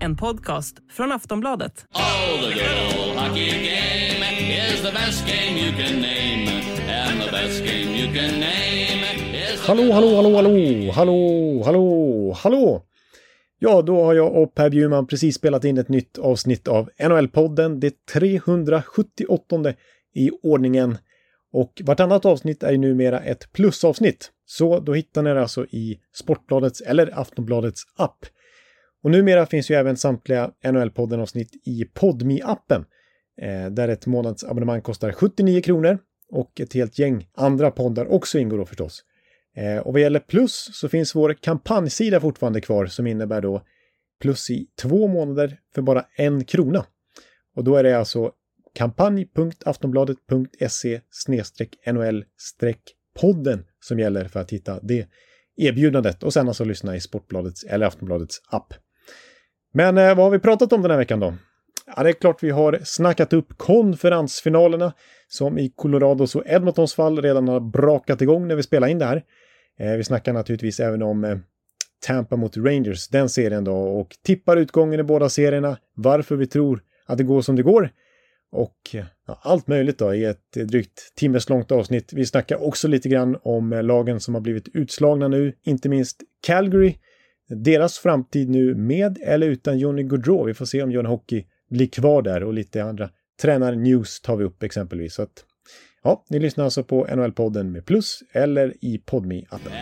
En podcast från Aftonbladet. Oh, the good old hockey game is the best game you can name. And the best game you can name is Hallå, hallå, hallå, hallå, hallå, hallå, hallå! Ja, då har jag och Per Bjurman precis spelat in ett nytt avsnitt av NHL-podden, det 378 i ordningen. Och vartannat avsnitt är ju numera ett plusavsnitt. Så då hittar ni det alltså i Sportbladets eller Aftonbladets app. Och numera finns ju även samtliga NHL-podden-avsnitt i podmi appen eh, där ett månadsabonnemang kostar 79 kronor och ett helt gäng andra poddar också ingår då förstås. Eh, och vad gäller plus så finns vår kampanjsida fortfarande kvar som innebär då plus i två månader för bara en krona. Och då är det alltså kampanj.aftonbladet.se NHL-podden som gäller för att hitta det erbjudandet och sen alltså lyssna i Sportbladets eller Aftonbladets app. Men eh, vad har vi pratat om den här veckan då? Ja, det är klart vi har snackat upp konferensfinalerna som i Colorados och Edmontons fall redan har brakat igång när vi spelar in det här. Eh, vi snackar naturligtvis även om eh, Tampa mot Rangers, den serien då, och tippar utgången i båda serierna, varför vi tror att det går som det går och ja, allt möjligt då i ett drygt timmeslångt avsnitt. Vi snackar också lite grann om eh, lagen som har blivit utslagna nu, inte minst Calgary. Deras framtid nu med eller utan Johnny Gaudreau. Vi får se om Johnny Hockey blir kvar där och lite andra tränar-news tar vi upp exempelvis. Så att, ja, ni lyssnar alltså på NHL-podden med plus eller i podmi appen